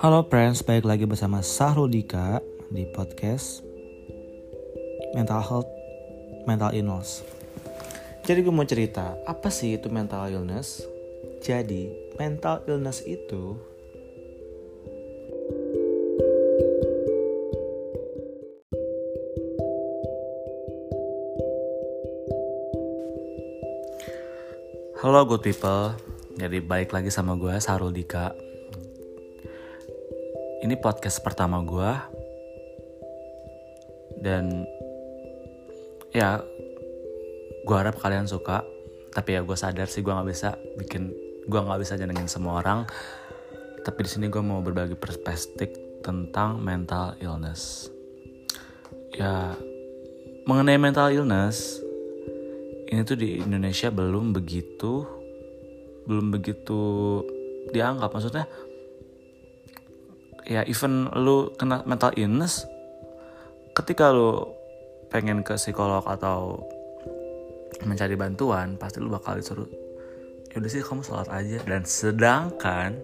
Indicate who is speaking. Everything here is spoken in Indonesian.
Speaker 1: Halo friends, balik lagi bersama Sahrul Dika di podcast Mental Health, Mental Illness. Jadi gue mau cerita, apa sih itu mental illness? Jadi, mental illness itu Halo good people, jadi balik lagi sama gue Sarul Dika Ini podcast pertama gue Dan ya gue harap kalian suka. Tapi ya gue sadar sih gue gak bisa bikin Gue gak bisa jenengin semua orang. Tapi di sini gue mau berbagi perspektif tentang mental illness. Ya mengenai mental illness ini tuh di Indonesia belum begitu belum begitu dianggap. Maksudnya ya even lu kena mental illness ketika lu pengen ke psikolog atau mencari bantuan pasti lu bakal disuruh ya udah sih kamu sholat aja. Dan sedangkan